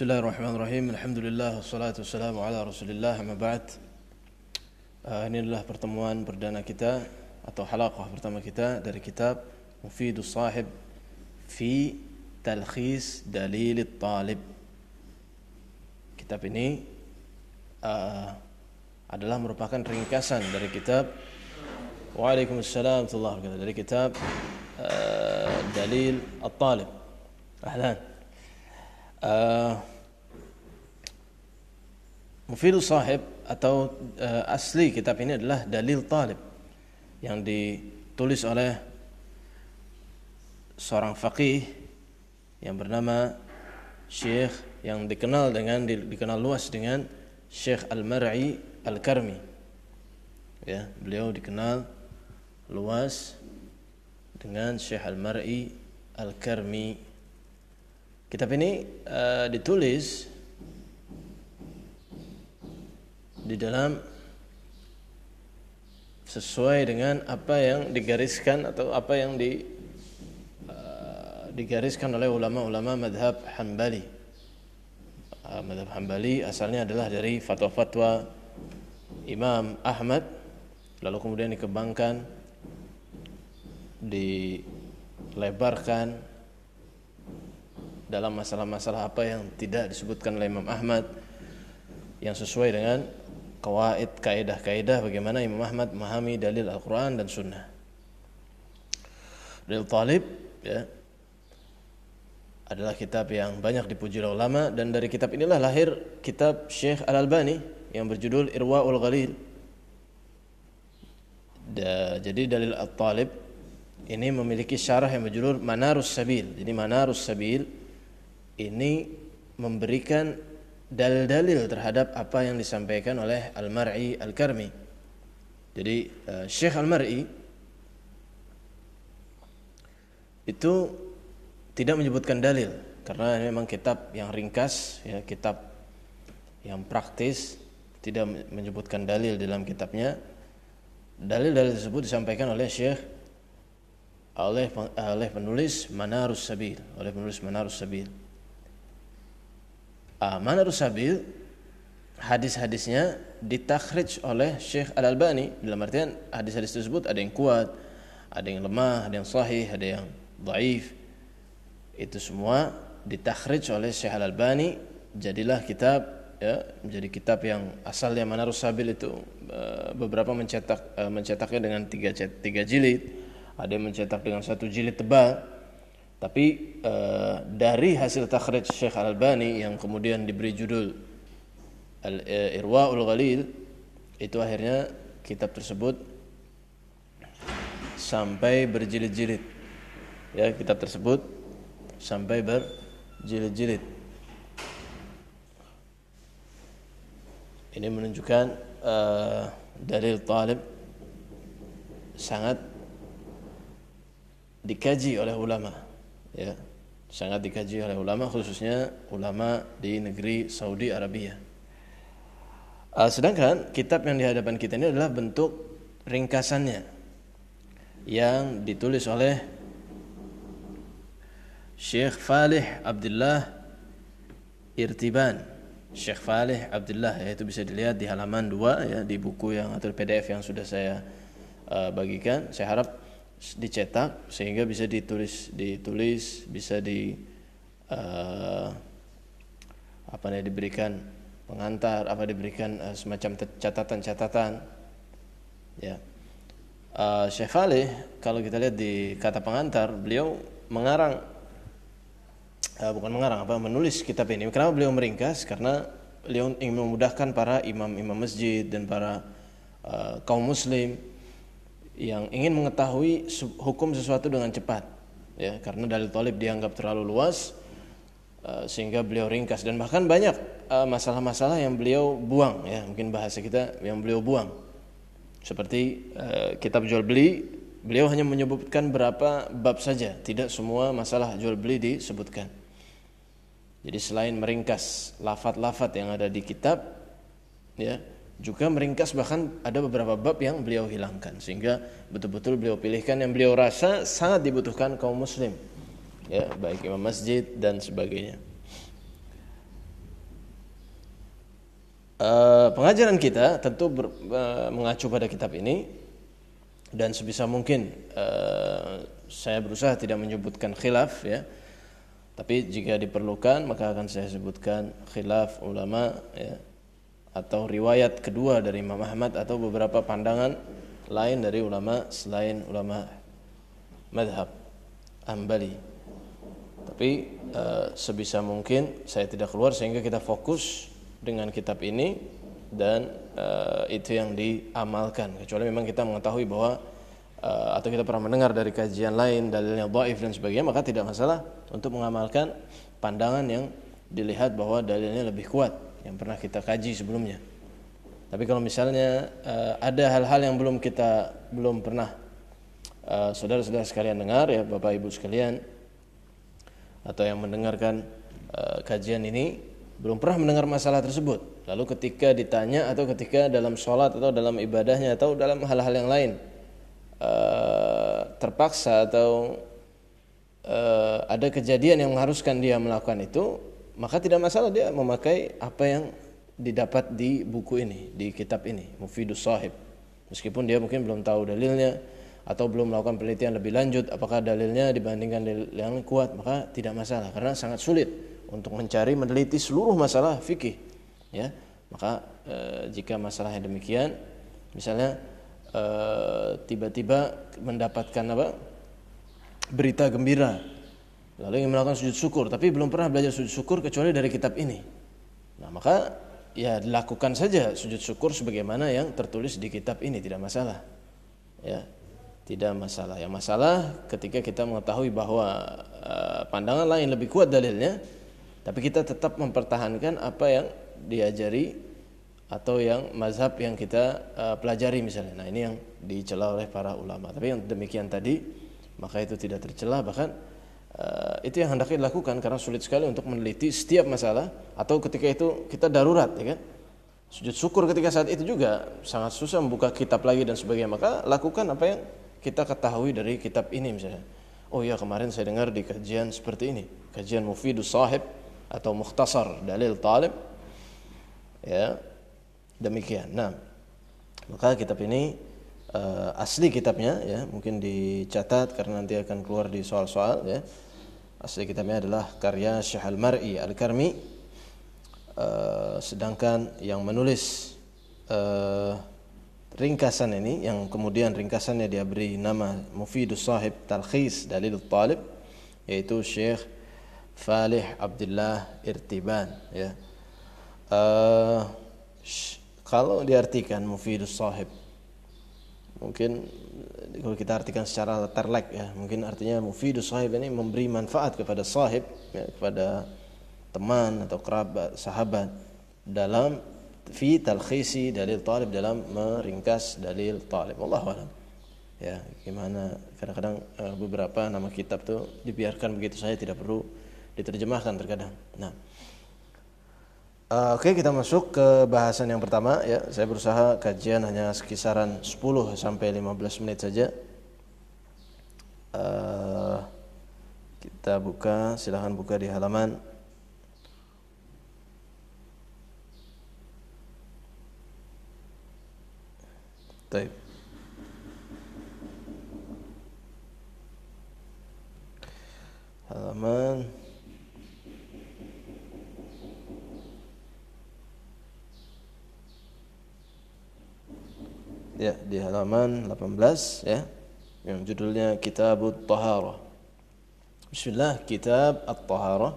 بسم الله الرحمن الرحيم الحمد لله والصلاة والسلام على رسول الله ما بعد آه ini adalah pertemuan perdana kita atau halaqah pertama kita dari مفيد الصاحب في تلخيص دليل الطالب كتاب ini آه adalah merupakan ringkasan dari kitab وعليكم السلام ورحمة الله وبركاته دليل الطالب أهلاً uh, Mufidus Sahib atau uh, asli kitab ini adalah Dalil Talib yang ditulis oleh seorang faqih yang bernama Syekh yang dikenal dengan dikenal luas dengan Syekh Al-Mar'i Al-Karmi. Ya, beliau dikenal luas dengan Syekh Al-Mar'i Al-Karmi Kitab ini uh, ditulis di dalam sesuai dengan apa yang digariskan atau apa yang di uh, digariskan oleh ulama-ulama madhab Hambali. Uh, madhab Hambali asalnya adalah dari fatwa-fatwa Imam Ahmad lalu kemudian dikembangkan dilebarkan dalam masalah-masalah apa yang tidak disebutkan oleh Imam Ahmad yang sesuai dengan kawaid kaidah-kaidah bagaimana Imam Ahmad memahami dalil Al-Qur'an dan Sunnah. Dalil Talib ya adalah kitab yang banyak dipuji oleh ulama dan dari kitab inilah lahir kitab Syekh Al-Albani yang berjudul Irwaul Ghalil. jadi dalil Al-Talib ini memiliki syarah yang berjudul Manarus Sabil. Jadi Manarus Sabil ini memberikan dalil-dalil terhadap apa yang disampaikan oleh Al-Mar'i Al-Karmi. Jadi uh, Syekh Al-Mar'i itu tidak menyebutkan dalil karena memang kitab yang ringkas ya kitab yang praktis tidak menyebutkan dalil dalam kitabnya dalil-dalil tersebut disampaikan oleh Syekh oleh oleh penulis Manarus Sabil oleh penulis Manarus Sabil uh, Manarus Sabil hadis-hadisnya ditakhrij oleh Syekh Al-Albani. Dalam artian hadis-hadis tersebut ada yang kuat, ada yang lemah, ada yang sahih, ada yang dhaif. Itu semua ditakhrij oleh Syekh Al-Albani. Jadilah kitab ya menjadi kitab yang asalnya Manarus Sabil itu uh, beberapa mencetak uh, mencetaknya dengan tiga tiga jilid, ada yang mencetak dengan satu jilid tebal tapi uh, dari hasil takhrij Syekh Al-Albani yang kemudian diberi judul Al-Irwaul Ghalil itu akhirnya kitab tersebut sampai berjilid-jilid. Ya, kitab tersebut sampai berjilid-jilid. Ini menunjukkan uh, dalil talib sangat dikaji oleh ulama ya sangat dikaji oleh ulama khususnya ulama di negeri Saudi Arabia. Uh, sedangkan kitab yang di hadapan kita ini adalah bentuk ringkasannya yang ditulis oleh Syekh Falih Abdullah Irtiban. Syekh Falih Abdullah ya itu bisa dilihat di halaman 2 ya di buku yang atau PDF yang sudah saya uh, bagikan. Saya harap dicetak sehingga bisa ditulis ditulis bisa di uh, apa namanya diberikan pengantar apa diberikan uh, semacam catatan-catatan. Ya. Uh, Syekh Falih kalau kita lihat di kata pengantar beliau mengarang uh, bukan mengarang apa menulis kitab ini. Kenapa beliau meringkas? Karena beliau ingin memudahkan para imam-imam masjid dan para uh, kaum muslim yang ingin mengetahui hukum sesuatu dengan cepat ya. Karena dalil tolib dianggap terlalu luas uh, sehingga beliau ringkas. Dan bahkan banyak eh, masalah-masalah yang beliau buang ya. Mungkin bahasa kita yang beliau buang. Seperti uh, kitab jual beli beliau hanya menyebutkan berapa bab saja. Tidak semua masalah jual beli disebutkan. Jadi selain meringkas lafat-lafat yang ada di kitab ya juga meringkas bahkan ada beberapa bab yang beliau hilangkan sehingga betul-betul beliau pilihkan yang beliau rasa sangat dibutuhkan kaum muslim ya baik imam masjid dan sebagainya. Uh, pengajaran kita tentu ber, uh, mengacu pada kitab ini dan sebisa mungkin uh, saya berusaha tidak menyebutkan khilaf ya. Tapi jika diperlukan maka akan saya sebutkan khilaf ulama ya atau riwayat kedua dari Imam Ahmad atau beberapa pandangan lain dari ulama selain ulama madhab Ambali tapi uh, sebisa mungkin saya tidak keluar sehingga kita fokus dengan kitab ini dan uh, itu yang diamalkan. Kecuali memang kita mengetahui bahwa uh, atau kita pernah mendengar dari kajian lain dalilnya dhaif dan sebagainya maka tidak masalah untuk mengamalkan pandangan yang dilihat bahwa dalilnya lebih kuat yang pernah kita kaji sebelumnya. Tapi kalau misalnya uh, ada hal-hal yang belum kita belum pernah saudara-saudara uh, sekalian dengar ya Bapak Ibu sekalian atau yang mendengarkan uh, kajian ini belum pernah mendengar masalah tersebut. Lalu ketika ditanya atau ketika dalam sholat atau dalam ibadahnya atau dalam hal-hal yang lain uh, terpaksa atau uh, ada kejadian yang mengharuskan dia melakukan itu, maka tidak masalah dia memakai apa yang didapat di buku ini, di kitab ini, Mufidus Sahib. Meskipun dia mungkin belum tahu dalilnya atau belum melakukan penelitian lebih lanjut apakah dalilnya dibandingkan dalil yang kuat, maka tidak masalah karena sangat sulit untuk mencari meneliti seluruh masalah fikih ya maka e, jika masalahnya demikian misalnya tiba-tiba e, mendapatkan apa berita gembira lalu ingin melakukan sujud syukur tapi belum pernah belajar sujud syukur kecuali dari kitab ini nah maka ya dilakukan saja sujud syukur sebagaimana yang tertulis di kitab ini tidak masalah ya tidak masalah yang masalah ketika kita mengetahui bahwa uh, pandangan lain lebih kuat dalilnya tapi kita tetap mempertahankan apa yang diajari atau yang mazhab yang kita uh, pelajari misalnya. Nah, ini yang dicela oleh para ulama. Tapi yang demikian tadi maka itu tidak tercela bahkan itu yang hendaknya dilakukan karena sulit sekali untuk meneliti setiap masalah atau ketika itu kita darurat ya kan. Sujud syukur ketika saat itu juga sangat susah membuka kitab lagi dan sebagainya. Maka lakukan apa yang kita ketahui dari kitab ini misalnya. Oh ya kemarin saya dengar di kajian seperti ini, kajian Mufidus Sahib atau mukhtasar dalil talib ya demikian nah maka kitab ini uh, asli kitabnya ya mungkin dicatat karena nanti akan keluar di soal-soal ya asli kitabnya adalah karya Syekh Al-Mar'i Al-Karmi uh, sedangkan yang menulis uh, ringkasan ini yang kemudian ringkasannya dia beri nama Mufidus Sahib Talkhis Dalil Talib yaitu Syekh Falih Abdullah Irtiban ya. Uh, kalau diartikan mufidus sahib mungkin kalau kita artikan secara terlek ya mungkin artinya mufidus sahib ini memberi manfaat kepada sahib ya, kepada teman atau kerabat sahabat dalam fi talkhisi dalil talib dalam meringkas dalil talib. Allah ya gimana? Kadang-kadang uh, beberapa nama kitab tuh dibiarkan begitu saja tidak perlu diterjemahkan terkadang. Nah, uh, oke okay, kita masuk ke bahasan yang pertama ya. Saya berusaha kajian hanya sekisaran 10 sampai 15 menit saja. Uh, kita buka, silahkan buka di halaman Baik. Halaman ya di halaman 18 ya yang judulnya Kitabut Taharah. Bismillah Kitab At-Taharah.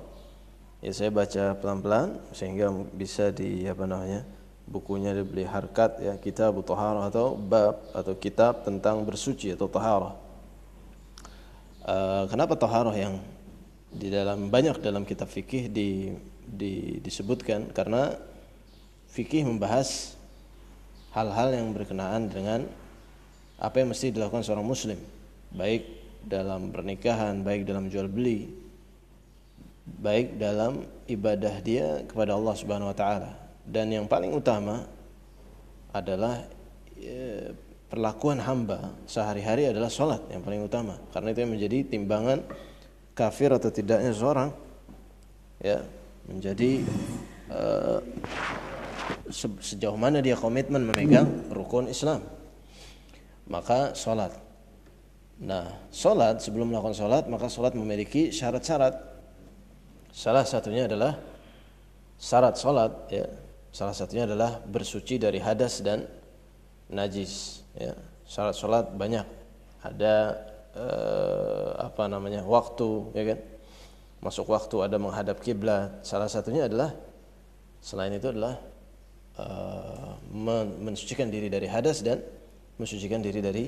Ya saya baca pelan-pelan sehingga bisa di apa namanya? bukunya dibeli harkat ya Kitab Taharah atau bab atau kitab tentang bersuci atau taharah. Uh, kenapa taharah yang di dalam banyak dalam kitab fikih di, di disebutkan karena fikih membahas hal-hal yang berkenaan dengan apa yang mesti dilakukan seorang muslim. Baik dalam pernikahan baik dalam jual beli baik dalam ibadah dia kepada Allah Subhanahu wa taala. Dan yang paling utama adalah e, perlakuan hamba sehari-hari adalah sholat yang paling utama. Karena itu yang menjadi timbangan kafir atau tidaknya seorang ya menjadi e, sejauh mana dia komitmen memegang rukun Islam. Maka sholat. Nah, sholat sebelum melakukan sholat maka sholat memiliki syarat-syarat. Salah satunya adalah syarat sholat ya. Salah satunya adalah bersuci dari hadas dan najis ya. Syarat sholat banyak. Ada eh, apa namanya waktu ya kan masuk waktu ada menghadap kiblat salah satunya adalah selain itu adalah uh, mensucikan diri dari hadas dan mensucikan diri dari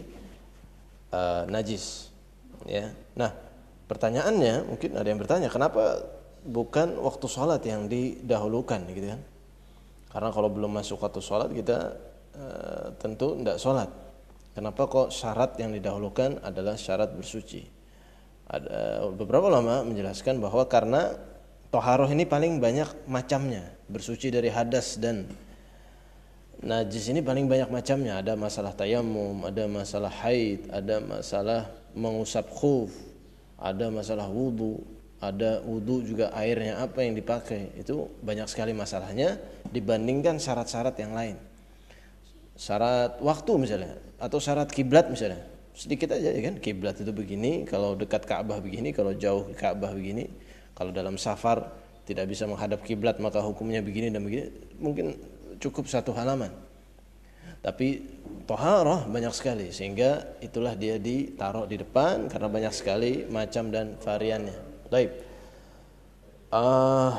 uh, najis. Ya. Nah pertanyaannya mungkin ada yang bertanya kenapa bukan waktu sholat yang didahulukan gitu kan? Karena kalau belum masuk waktu sholat kita uh, tentu tidak sholat. Kenapa kok syarat yang didahulukan adalah syarat bersuci? Ada beberapa ulama menjelaskan bahwa karena toharoh ini paling banyak macamnya bersuci dari hadas dan najis ini paling banyak macamnya. Ada masalah tayamum ada masalah haid ada masalah mengusap khuf ada masalah wudhu ada wudhu juga airnya apa yang dipakai. Itu banyak sekali masalahnya dibandingkan syarat-syarat yang lain. Syarat waktu misalnya atau syarat kiblat misalnya. Sedikit aja ya kan? Kiblat itu begini kalau dekat Ka'bah begini kalau jauh Ka'bah begini kalau dalam safar tidak bisa menghadap kiblat maka hukumnya begini dan begini. Mungkin cukup satu halaman. Tapi toharoh banyak sekali sehingga itulah dia ditaruh di depan karena banyak sekali macam dan variannya. Baik. Uh,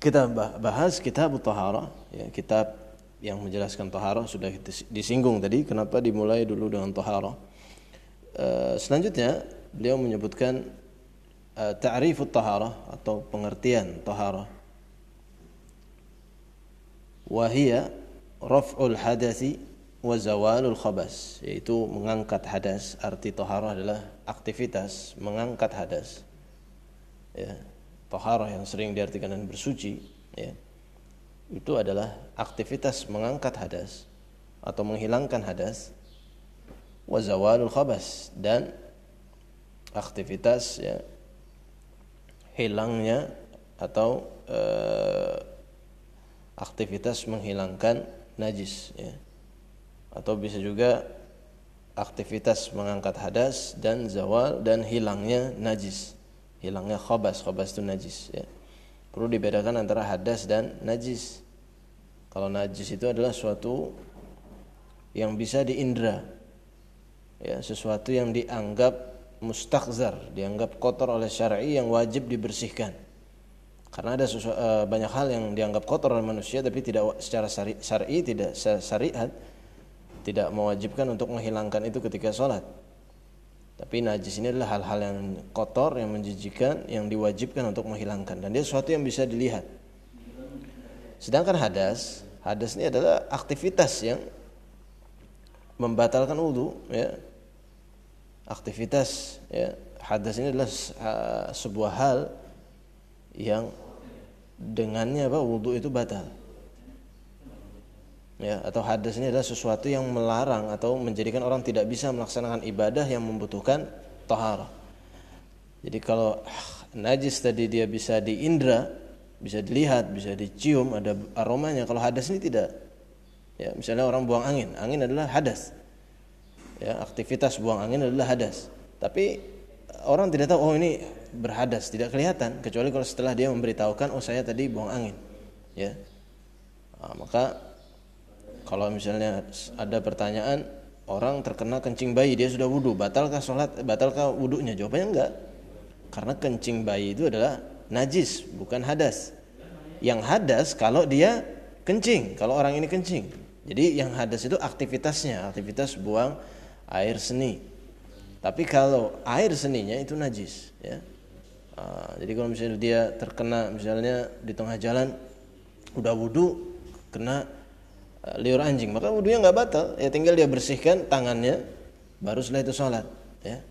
kita bahas kitab toharoh ya kitab yang menjelaskan toharoh sudah disinggung tadi kenapa dimulai dulu dengan toharoh uh, selanjutnya beliau menyebutkan uh, ta'rifut atau pengertian toharoh wahia raf'ul wa zawalul khabas yaitu mengangkat hadas. Arti toharoh adalah aktivitas mengangkat hadas. Ya toharoh yang sering diartikan dan bersuci ya. Itu adalah aktivitas mengangkat hadas atau menghilangkan hadas. Wazawalul khabas dan aktivitas ya hilangnya atau uh, aktivitas menghilangkan najis ya atau bisa juga aktivitas mengangkat hadas dan zawal dan hilangnya najis hilangnya khabas khabas itu najis ya Perlu dibedakan antara hadas dan najis. Kalau najis itu adalah suatu yang bisa diindra. Ya, sesuatu yang dianggap mustakzar, dianggap kotor oleh syar'i yang wajib dibersihkan. Karena ada sesu, uh, banyak hal yang dianggap kotor oleh manusia tapi tidak secara syar'i tidak syariat tidak mewajibkan untuk menghilangkan itu ketika sholat. Tapi najis ini adalah hal-hal yang kotor, yang menjijikan, yang diwajibkan untuk menghilangkan. Dan dia sesuatu yang bisa dilihat. Sedangkan hadas, hadas ini adalah aktivitas yang membatalkan wudhu. Ya. Aktivitas, ya. hadas ini adalah uh, sebuah hal yang dengannya apa wudhu itu batal ya atau hadas ini adalah sesuatu yang melarang atau menjadikan orang tidak bisa melaksanakan ibadah yang membutuhkan tahara. Jadi kalau najis tadi dia bisa diindra, bisa dilihat, bisa dicium, ada aromanya. Kalau hadas ini tidak. Ya, misalnya orang buang angin, angin adalah hadas. Ya, aktivitas buang angin adalah hadas. Tapi orang tidak tahu oh ini berhadas, tidak kelihatan kecuali kalau setelah dia memberitahukan oh saya tadi buang angin. Ya. Nah, maka kalau misalnya ada pertanyaan orang terkena kencing bayi dia sudah wudhu batalkah sholat batalkah wudhunya jawabannya enggak. Karena kencing bayi itu adalah najis bukan hadas. Yang hadas kalau dia kencing kalau orang ini kencing. Jadi yang hadas itu aktivitasnya aktivitas buang air seni. Tapi kalau air seninya itu najis ya ah, jadi kalau misalnya dia terkena misalnya di tengah jalan udah wudhu kena Eh, liur anjing maka wudhunya nggak batal. Ya tinggal dia bersihkan tangannya baru setelah itu sholat ya.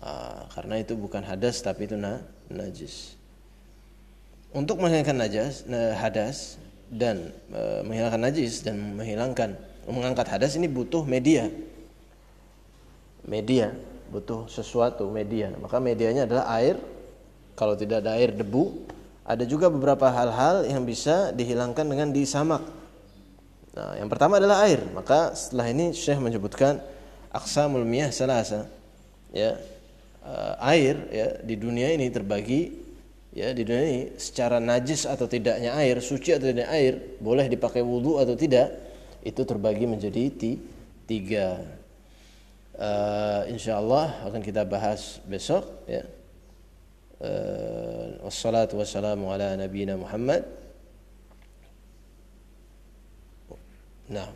Uh, karena itu bukan hadas tapi itu na, najis. Untuk menghilangkan najas nah, hadas dan uh, menghilangkan najis dan menghilangkan mengangkat hadas ini butuh media. Media butuh sesuatu media. Maka medianya adalah air kalau tidak ada air debu ada juga beberapa hal-hal yang bisa dihilangkan dengan disamak Nah, yang pertama adalah air. Maka setelah ini Syekh menyebutkan aqsamul miyah salasa. Ya. Uh, air ya di dunia ini terbagi ya di dunia ini secara najis atau tidaknya air, suci atau tidaknya air, boleh dipakai wudhu atau tidak, itu terbagi menjadi tiga. Uh, insya Allah akan kita bahas besok ya. آه، والصلاة والسلام على نبينا محمد. نعم.